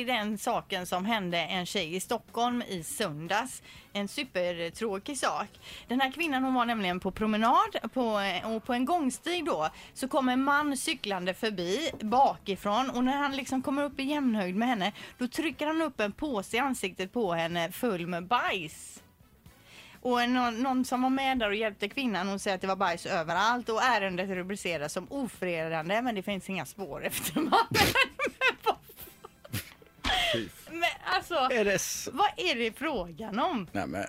är den saken som hände en tjej i Stockholm i söndags. En supertråkig sak. Den här kvinnan hon var nämligen på promenad på, och på en gångstig då så kom en man cyklande förbi bakifrån och när han liksom kommer upp i jämnhöjd med henne då trycker han upp en påse i ansiktet på henne full med bajs. Och någon, någon som var med där och hjälpte kvinnan, hon säger att det var bajs överallt och ärendet rubriceras som ofredande men det finns inga spår efter mannen alltså, Är det s- vad är det frågan om? Nej, men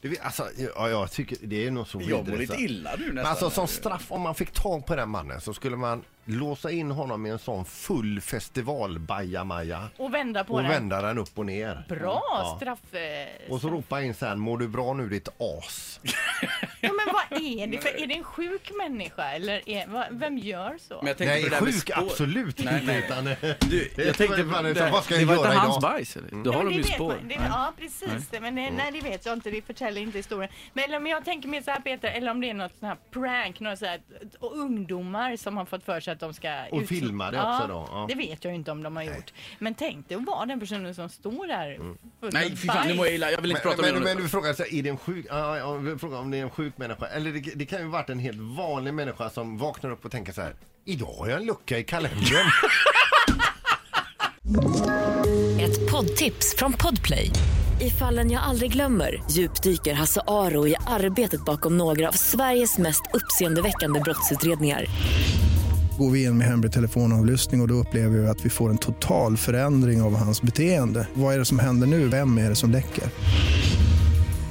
Det, alltså, ja, jag tycker det är nog så jag mår vidrigt, lite så- illa nu nästan. Alltså som straff om man fick tag på den mannen så skulle man låsa in honom i en sån full festival-bajamaja Och vända på och den. vända den upp och ner. Bra Ja. straff. eh, Och så ropa in sen, mår du bra nu ditt as? Ja, men vad är det för, är det en sjuk människa eller är, vad, vem gör så? Men jag tänkte Nej, på det där med sjuk spår. absolut Nej, inte. nej. Utan, Du, Det är jag tänkte på det, vad ska Det jag var göra inte hans idag? bajs eller? Då Ja, har men de ju det vet spår. man. Det, ja, precis. Det, men det, nej, det vet jag inte. Det förtäller inte historien. Men eller, om jag tänker mer så här Peter, eller om det är något sånt här prank, några så här, och ungdomar som har fått för sig att de ska... Och ut- filma det också då, ja. Det vet jag ju inte om de har gjort. Men tänk dig att vara den personen som står där full Nej, med fy fan, nu mår jag illa. Jag vill inte Men, prata men, mer men om du det. frågar, så, här, är det en sjuk, ja, ja, vi frågar om det är en sjuk människa? Eller det, det kan ju varit en helt vanlig människa som vaknar upp och tänker så här. Idag har jag en lucka i kalendern. Ett poddtips från Podplay. I fallen jag aldrig glömmer djupdyker Hasse Aro i arbetet bakom några av Sveriges mest uppseendeväckande brottsutredningar. Går vi in med hemlig telefonavlyssning och, och då upplever vi att vi får en total förändring av hans beteende. Vad är det som händer nu? Vem är det som läcker?